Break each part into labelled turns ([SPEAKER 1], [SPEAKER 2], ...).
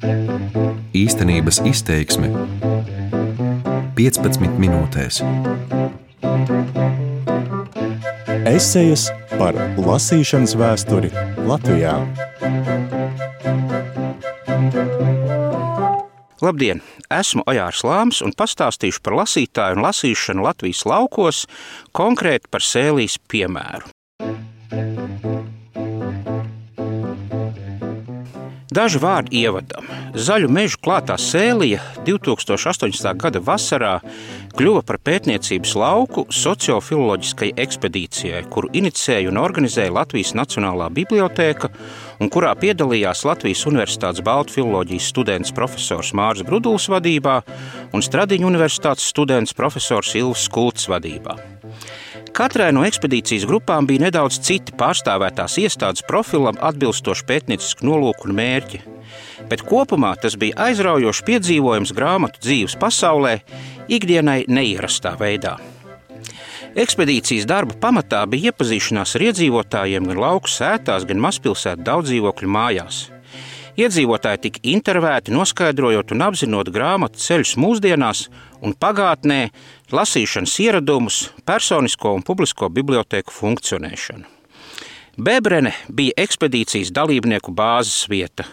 [SPEAKER 1] Īstenības izteiksme 15 minūtēs.
[SPEAKER 2] Esejas par lasīšanas vēsturi Latvijā.
[SPEAKER 3] Labdien! Esmu Ojārs Lāms un pastāstīšu par lasītāju un lasīšanu Latvijas laukos, konkrēti par sēlijas piemēru. Daži vārdi ievadam. Zaļu mežu klātā sēlija 2018. gada vasarā kļuva par pētniecības lauku sociofiloloģiskai ekspedīcijai, kuru inicēja un organizēja Latvijas Nacionālā biblioteka un kurā piedalījās Latvijas Universitātes Baltu filoloģijas students profesors Mārcis Bruduls vadībā un Stradiņu Universitātes students profesors Ilvs Kults vadībā. Katrai no ekspedīcijas grupām bija nedaudz citi pārstāvētās iestādes profilam atbilstoši pētniecisku nolūku un mērķi. Bet kopumā tas bija aizraujošs piedzīvojums grāmatu dzīves pasaulē, ikdienai neierastā veidā. Ekspedīcijas darba pamatā bija iepazīšanās ar iedzīvotājiem gan lauku sētās, gan mazpilsētu daudzdzīvokļu mājās. Iedzīvotāji tika intervēti, noskaidrojot un apzinot grāmatu ceļus mūsdienās un pagātnē, lasīšanas ieradumus, personisko un publisko biblioteku funkcionēšanu. Bebrene bija ekspedīcijas dalībnieku bāzes vieta.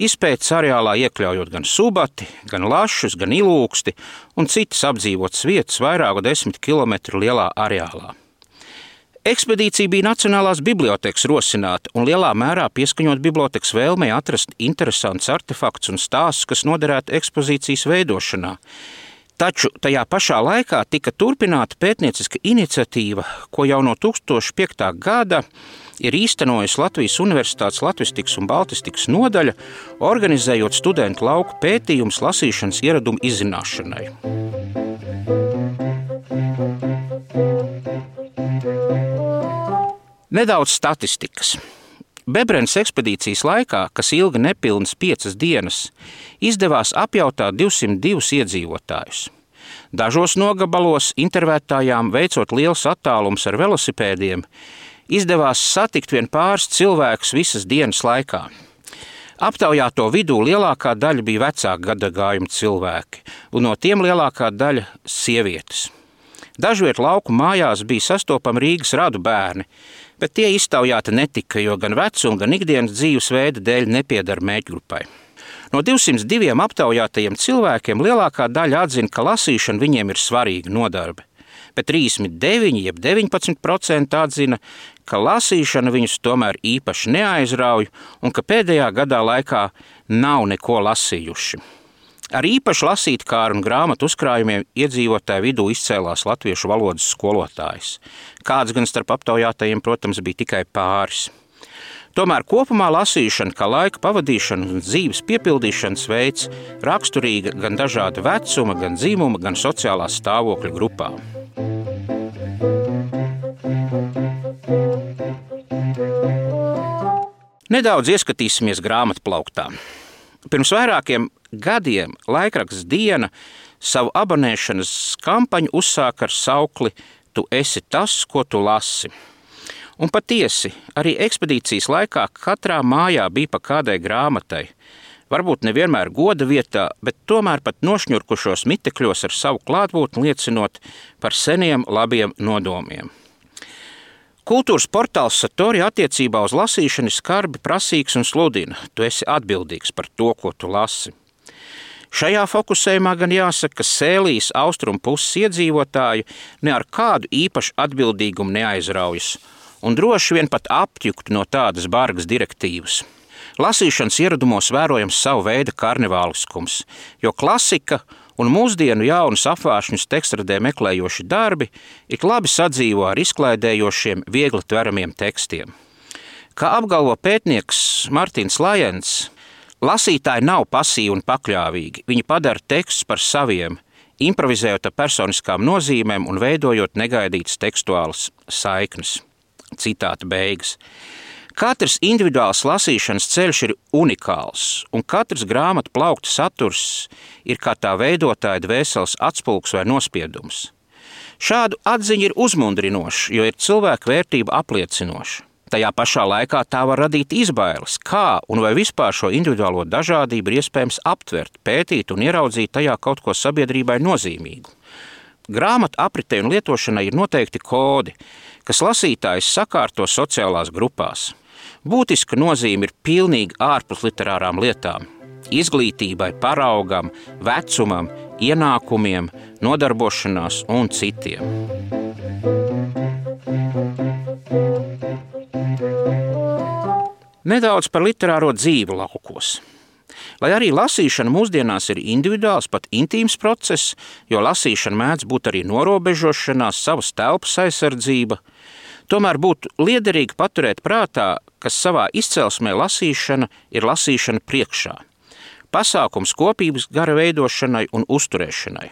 [SPEAKER 3] Izpētes areālā iekļaujot gan subati, gan lašus, gan ilūksti un citas apdzīvotas vietas vairāku desmit kilometru lielā areālā. Ekspedīcija bija Nacionālās bibliotekas rosināta un lielā mērā pieskaņot bibliotekas vēlmei atrast interesants artefakts un stāstus, kas noderētu ekspozīcijas veidošanā. Taču tajā pašā laikā tika turpināta pētnieciska iniciatīva, ko jau no 2005. gada ir īstenojusi Latvijas Universitātes Latvijas un Baltistikas nodaļa, organizējot studentu lauku pētījumus lasīšanas ieradumu izzināšanai. Nedaudz statistikas. Bebrens ekspedīcijas laikā, kas ilga nepilnas piecas dienas, izdevās apjautāt 202 iedzīvotājus. Dažos nogabalos intervētājām veicot liels attālums ar velosipēdiem, izdevās satikt vien pāris cilvēkus visas dienas laikā. Aptaujāto vidū lielākā daļa bija vecāka gadagājuma cilvēki, un no tiem lielākā daļa - sievietes. Dažviet lauku mājās bija sastopami Rīgas radu bērni, bet tie iztaujāti netika, jo gan vecuma, gan ikdienas dzīvesveida dēļ nepiedara mēģgrupai. No 202 aptaujātajiem cilvēkiem lielākā daļa atzina, ka lasīšana viņiem ir svarīga nodarbe, bet 39, jeb 19% atzina, ka lasīšana viņus tomēr īpaši neaizrauj un ka pēdējā gadā laikā nav neko lasījuši. Ar īpaši lasītkāru un grāmatu uzkrājumiem iedzīvotāju vidū izcēlās latviešu valodas skolotājs. Kāds gan starp aptaujātajiem, protams, bija tikai pāris. Tomēr kopumā lasīšana, kā laika pavadīšana un dzīves piepildīšanas veids, raksturīga gan dažāda vecuma, gan dzimuma, gan sociālā stāvokļa grupām. Nedaudz ieskatīsimies grāmatplauktā. Pirms vairākiem gadiem laikraksts Diena savu abonēšanas kampaņu uzsāka ar saukli Tu esi tas, ko tu lasi. Un patiesi, arī ekspedīcijas laikā katrā mājā bija pa kādai grāmatai. Varbūt nevienmēr goda vietā, bet tomēr pat nošņurkušos mitekļos ar savu klātbūtni liecinot par seniem labiem nodomiem. Kultūras portāls Satori attiecībā uz lasīšanu ir skarbi prasīgs un sludina. Tu esi atbildīgs par to, ko tu lasi. Šajā fokusējumā gan jāsaka, ka Sēlijas austrumu puses iedzīvotāji ne ar kādu īpašu atbildīgumu neaizraujas, un droši vien pat apjuktu no tādas bargas direktīvas. Lasīšanas ieradumos vērojams savu veidu karnevāliskums, jo klasika un mūsdienu jaunus apvāršņus tekstradē meklējoši darbi ik labi sadzīvo ar izklaidējošiem, viegli tveramiem tekstiem. Kā apgalvo pētnieks Martins Lajens, lasītāji nav pasīvi un pakļāvīgi. Viņi padara tekstus par saviem, improvizējot ar personiskām nozīmēm un veidojot negaidītas tekstuālas saiknes. Citāta beigas. Katrs individuāls lasīšanas ceļš ir unikāls, un katrs grāmatu plaukta saturs ir kā tā veidotāja dvēseles atspulgs vai nospiedums. Šādu atziņu ir uzmundrinoša, jo ir cilvēku vērtība apliecinoša. Tajā pašā laikā tā var radīt izbailes, kā un vai vispār šo individuālo dažādību ir iespējams aptvert, pētīt un ieraudzīt tajā kaut ko sabiedrībai nozīmīgu. Grāmatu apritei un lietošanai ir noteikti kodi, kas lasītājs sakārto sociālās grupās. Būtiska nozīme ir pilnīgi ārpus literārām lietām - izglītībai, paraugam, vecumam, ienākumiem, nodarbošanās un citiem. Nedaudz par literāro dzīvi laukos. Lai arī lasīšana mūsdienās ir individuāls, pat intīms process, jo lasīšana mēdz būt arī norobežošanās, savas telpas aizsardzība, tomēr būtu liederīgi paturēt prātā, ka savā izcelsmē lasīšana ir lasīšana priekšā. Pasākums kopības gara veidošanai un uzturēšanai.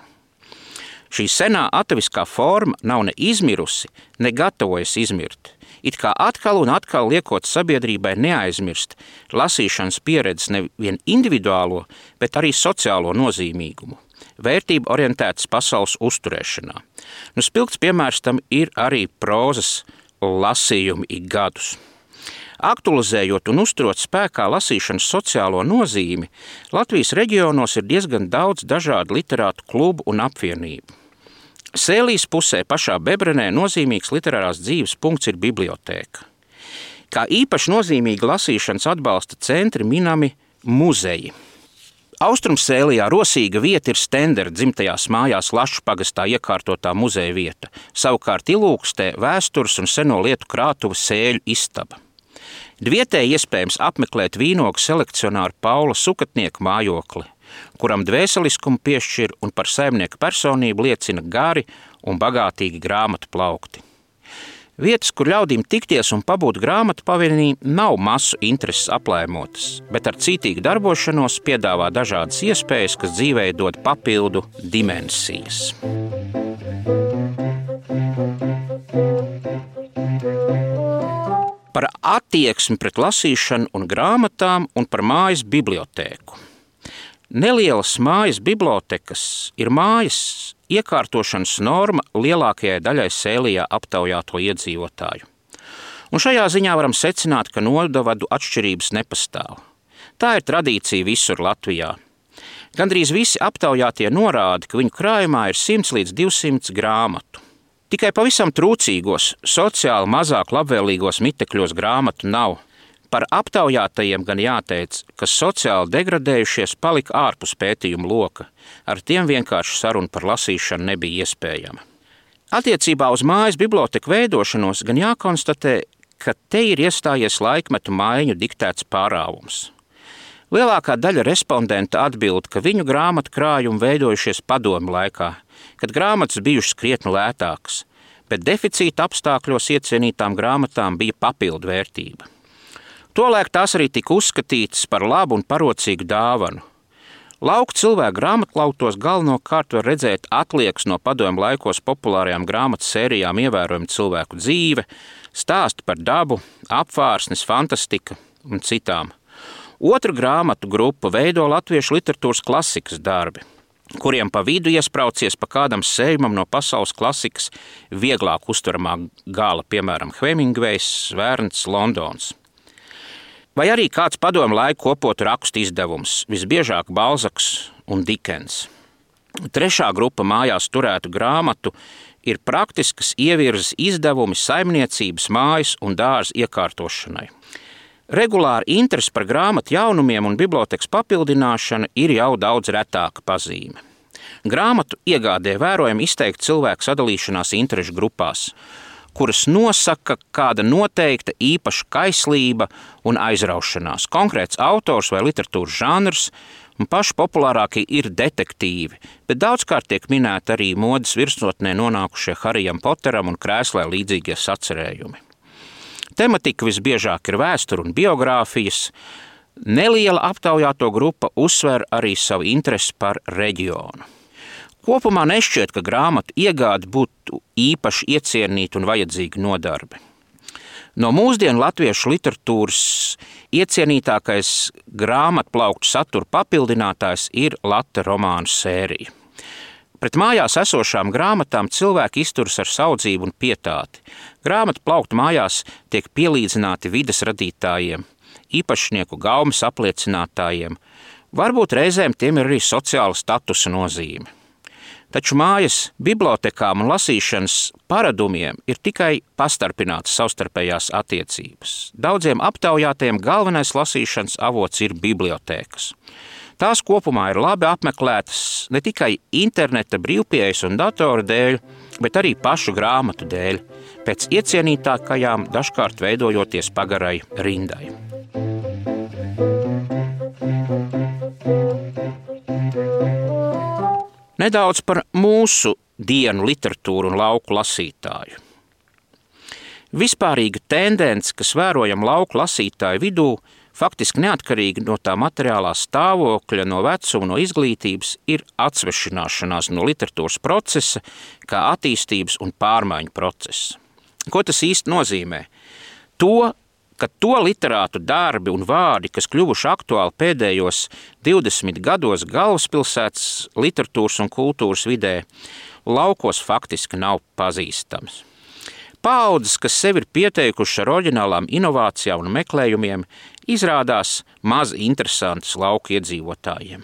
[SPEAKER 3] Šī senā ataviskā forma nav ne izmirusi, ne gatavojas izmirt it kā atkal un atkal liekot sabiedrībai neaizmirst lasīšanas pieredzes nevien individuālo, bet arī sociālo nozīmīgumu, vērtību orientētas pasaules uzturēšanā. Nu, spilgts piemērs tam ir arī prozas lasījumi ik gadus. Aktualizējot un uzturot spēkā lasīšanas sociālo nozīmi, Latvijas reģionos ir diezgan daudz dažādu literātu klubu un apvienību. Sēlīs pusē pašā Bebrenē nozīmīgs literārās dzīves punkts ir bibliotēka. Kā īpaši nozīmīgi lasīšanas atbalsta centri minami muzeji. Austrumsēlijā rosīga vieta ir Stendera dzimtajās mājās Lašu pagastā iekārtotā muzeja vieta, savukārt Ilūkstē vēstures un seno lietu krātuva sēļu istaba. Dvietē iespējams apmeklēt vīnogu selekcionāru Paula Sukatnieku mājokli – kuram dvēseliskumu piešķir un par saimnieka personību liecina gari un bagātīgi grāmatu plaukti. Vietas, kur ļaudīm tikties un pabūt grāmatu pavienī, nav masu intereses aplēmotas, bet ar cītīgu darbošanos piedāvā dažādas iespējas, kas dzīvē dod papildu dimensijas. Par attieksmi pret lasīšanu un grāmatām un par mājas bibliotēku. Nelielas mājas bibliotekas ir mājas iekārtošanas norma lielākajai daļai sēlijā aptaujāto iedzīvotāju. Un šajā ziņā varam secināt, ka nodavadu atšķirības nepastāv. Tā ir tradīcija visur Latvijā. Gandrīz visi aptaujātie norāda, ka viņu krājumā ir 100 līdz 200 grāmatu. Tikai pavisam trūcīgos, sociāli mazāk labvēlīgos mitekļos grāmatu nav, Par aptaujātajiem gan jāteic, ka sociāli degradējušies palika ārpus pētījuma loka. Ar tiem vienkārši saruna par lasīšanu nebija iespējama. Attiecībā uz mājas biblioteku veidošanos gan jākonstatē, ka te ir iestājies laikmetu maiņu diktēts pārāvums. Lielākā daļa respondentu atbild, ka viņu grāmatu krājumi veidojušies padomu laikā, kad grāmatas bijušas krietni lētākas, bet deficīta apstākļos iecienītām grāmatām bija papildu vērtība. Tolēk tās arī tika uzskatītas par labu un parocīgu dāvanu. Lauku cilvēku grāmatklautos galvenokārt var redzēt atliekas no padomu laikos populārajām grāmatu sērijām ievērojama cilvēku dzīve, stāsti par dabu, apvārsnes, fantastika un citām. Otra grāmatu grupa veido latviešu literatūras klasikas darbi, kuriem pa vidu iesprācies pa kādam sējumam no pasaules klasikas vieglāk uztveramā gala, piemēram, Hemingvejs, Vērns, Londons vai arī kāds padomu laiku kopot rakstu izdevums, visbiežāk Balzaks un Dikens. Trešā grupa mājās turētu grāmatu ir praktiskas ievirzes izdevumi saimniecības, mājas un dārza iekārtošanai. Regulāri interesi par grāmatu jaunumiem un bibliotekas papildināšana ir jau daudz retāka pazīme. Grāmatu iegādē vērojami izteikti cilvēku sadalīšanās interešu grupās, kuras nosaka kāda noteikta īpaša kaislība un aizraušanās. Konkrēts autors vai literatūras žanrs, un paši populārākie ir detektīvi, bet daudzkārt tiek minēti arī modes virsotnē nonākušie Harijam Poteram un krēslē līdzīgie sacerējumi. Tematika visbiežāk ir vēsture un biogrāfijas. Neliela aptaujāto grupa uzsver arī savu interesi par reģionu. Kopumā nešķiet, ka grāmatu iegāde būtu īpaši iecienīta un vajadzīga nodarbe. No mūsdienu latviešu literatūras iecienītākais grāmatplauktu satura papildinātājs ir Latvijas romānu sērija. Pret mājās esošām grāmatām cilvēki izturas ar saudzību un pietāti. Grāmatu plaukti mājās tiek pielīdzināti vidas radītājiem, īpašnieku gaumas apliecinātājiem. Varbūt reizēm tiem ir arī sociāla statusa nozīme. Taču mājas bibliotekām un lasīšanas paradumiem ir tikai pastarpinātas savstarpējās attiecības. Daudziem aptaujātiem galvenais lasīšanas avots ir bibliotēkas. Tās kopumā ir labi apmeklētas ne tikai interneta brīvpieejas un datora dēļ, bet arī pašu grāmatu dēļ, pēc iecienītākajām dažkārt veidojoties pagarai rindai. Nedaudz par mūsu dienu literatūru un lauku lasītāju. Vispārīga tendence, kas vērojama lauku lasītāju vidū, faktiski neatkarīgi no tā materiālā stāvokļa, no vecuma, no izglītības, ir atsvešināšanās no literatūras procesa, kā attīstības un pārmaiņu procesa. Ko tas īsti nozīmē? To, ka to literātu darbi un vārdi, kas kļuvuši aktuāli pēdējos 20 gados galvaspilsētas literatūras un kultūras vidē, laukos faktiski nav pazīstams. Paudzes, kas sevi ir pieteikušas ar oriģinālām inovācijām un meklējumiem, izrādās maz interesantas lauku iedzīvotājiem.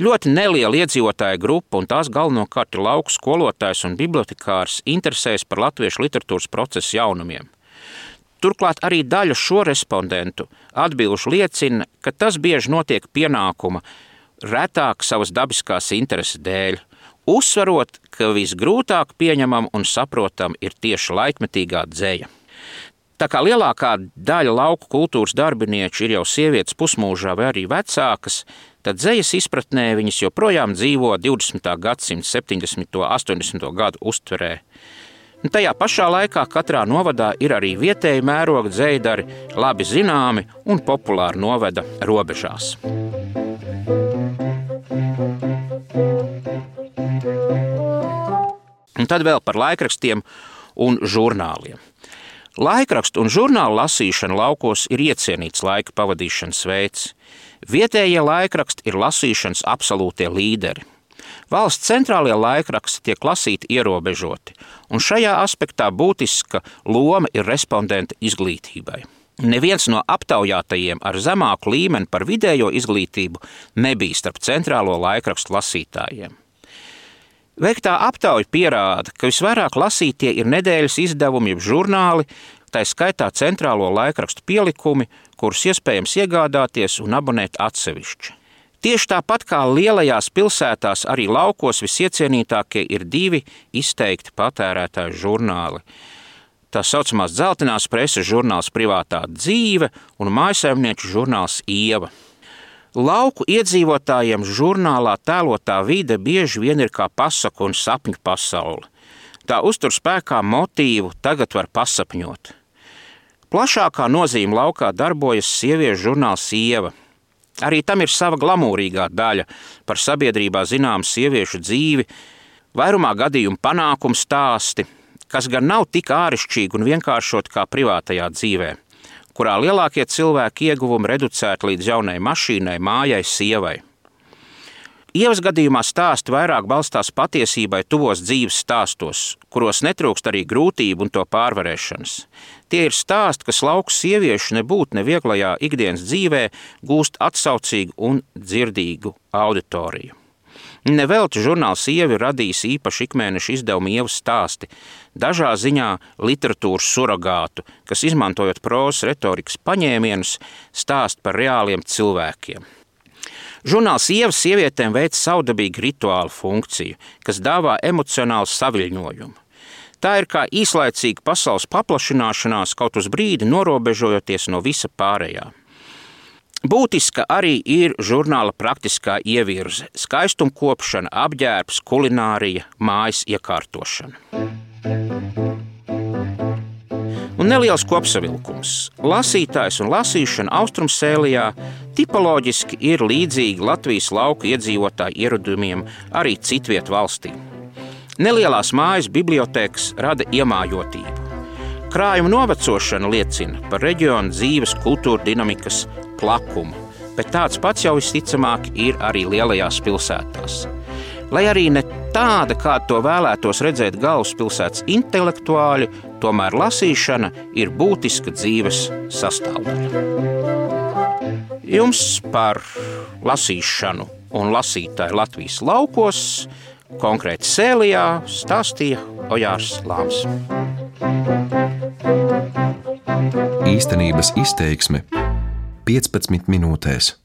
[SPEAKER 3] Ļoti neliela iedzīvotāja grupa, un tās galvenokārt ir lauku skolotājs un bibliotekārs, interesēs par latviešu literatūras procesu jaunumiem. Turklāt arī daļa šo respondentu atbilžu liecina, ka tas bieži notiek pienākuma retāk savas dabiskās intereses dēļ, uzsverot, ka visgrūtāk pieņemam un saprotam ir tieši laikmetīgā dzēja. Tā kā lielākā daļa lauku kultūras darbinieku ir jau sievietes pusmūžā vai arī vecākas, tad dzējas izpratnē viņas joprojām dzīvo 20. gadsimta 70. un 80. gadu uztverē. Tajā pašā laikā katrā novadā ir arī vietēji mēroga dzēdari, labi zināmi un populāri novada robežās. Un tad vēl par laikrakstiem un žurnāliem. Laikrakstu un žurnālu lasīšana laukos ir iecienīts laika pavadīšanas veids. Vietējie laikraksti ir lasīšanas absolūtie līderi. Valsts centrālajie laikraksti tiek lasīti ierobežoti, un šajā aspektā būtiska loma ir respondenta izglītībai. Neviens no aptaujātajiem ar zemāku līmeni par vidējo izglītību nebija starp centrālo laikrakstu lasītājiem. Veiktā aptauja pierāda, ka visvairāk lasītie ir nedēļas izdevumi, jeb žurnāli, tā skaitā centrālo laikrakstu pielikumi, kurus iespējams iegādāties un abonēt atsevišķi. Tieši tāpat kā lielajās pilsētās, arī laukos visiecienītākie ir divi izteikti patērētāju žurnāli. Tā saucamās dzeltenās preses žurnāls Privātā dzīve un mājsaimnieču žurnāls Ieva. Lauku iedzīvotājiem žurnālā tēlotā vide bieži vien ir kā pasaku un sapņu pasaule. Tā uztur spēkā motīvu tagad var pasapņot. Plašākā nozīme laukā darbojas sieviešu žurnāls Ieva – Arī tam ir sava glamūrīgā daļa par sabiedrībā zināmu sieviešu dzīvi, vairumā gadījumu panākumu stāsti, kas gan nav tik āršķirīgi un vienkāršot kā privātajā dzīvē, kurā lielākie cilvēki ieguvumi reducēti līdz jaunai mašīnai, mājai, sievai. Ievas gadījumā stāsti vairāk balstās patiesībai tuvos dzīves stāstos, kuros netrūkst arī grūtību un to pārvarēšanas. Tie ir stāsti, kas lauku sieviešu nebūtu nevieglajā ikdienas dzīvē gūst atsaucīgu un dzirdīgu auditoriju. Nevelti žurnāls Sievi ir radījis īpašu ikmēneša izdevumu ievu stāsti, dažā ziņā literatūras surrogātu, kas izmantojot prozas retorikas paņēmienus, stāst par reāliem cilvēkiem. Žurnāls Ievas sievietēm veic savdabīgu rituālu funkciju, kas dāvā emocionālu saviļņojumu. Tā ir kā īslaicīga pasaules paplašināšanās, kaut uz brīdi norobežojoties no visa pārējā. Būtiska arī ir žurnāla praktiskā ievirze, skaistumkopšana, apģērbs, kulinārija, mājas iekārtošana. Un neliels kopsavilkums. Lasītājs un lasīšana Austrumsēlijā tipoloģiski ir līdzīgi Latvijas lauku iedzīvotāju ieradumiem arī citvietu valstī. Nelielās mājas bibliotēkas rada iemājotību. Krājuma novecošana liecina par reģionu dzīves, kultūra dinamikas plakumu, bet tāds pats jau visticamāk ir arī lielajās pilsētās. Lai arī ne tāda, kā to vēlētos redzēt galvaspilsētas intelektuāļi, tomēr lasīšana ir būtiska dzīves sastāvdaļa. Jums par lasīšanu un lasītāju Latvijas laukos, konkrēti Sēlijā, stāstīja Ojārs Lāms.
[SPEAKER 1] Īstenības izteiksme 15 minūtēs.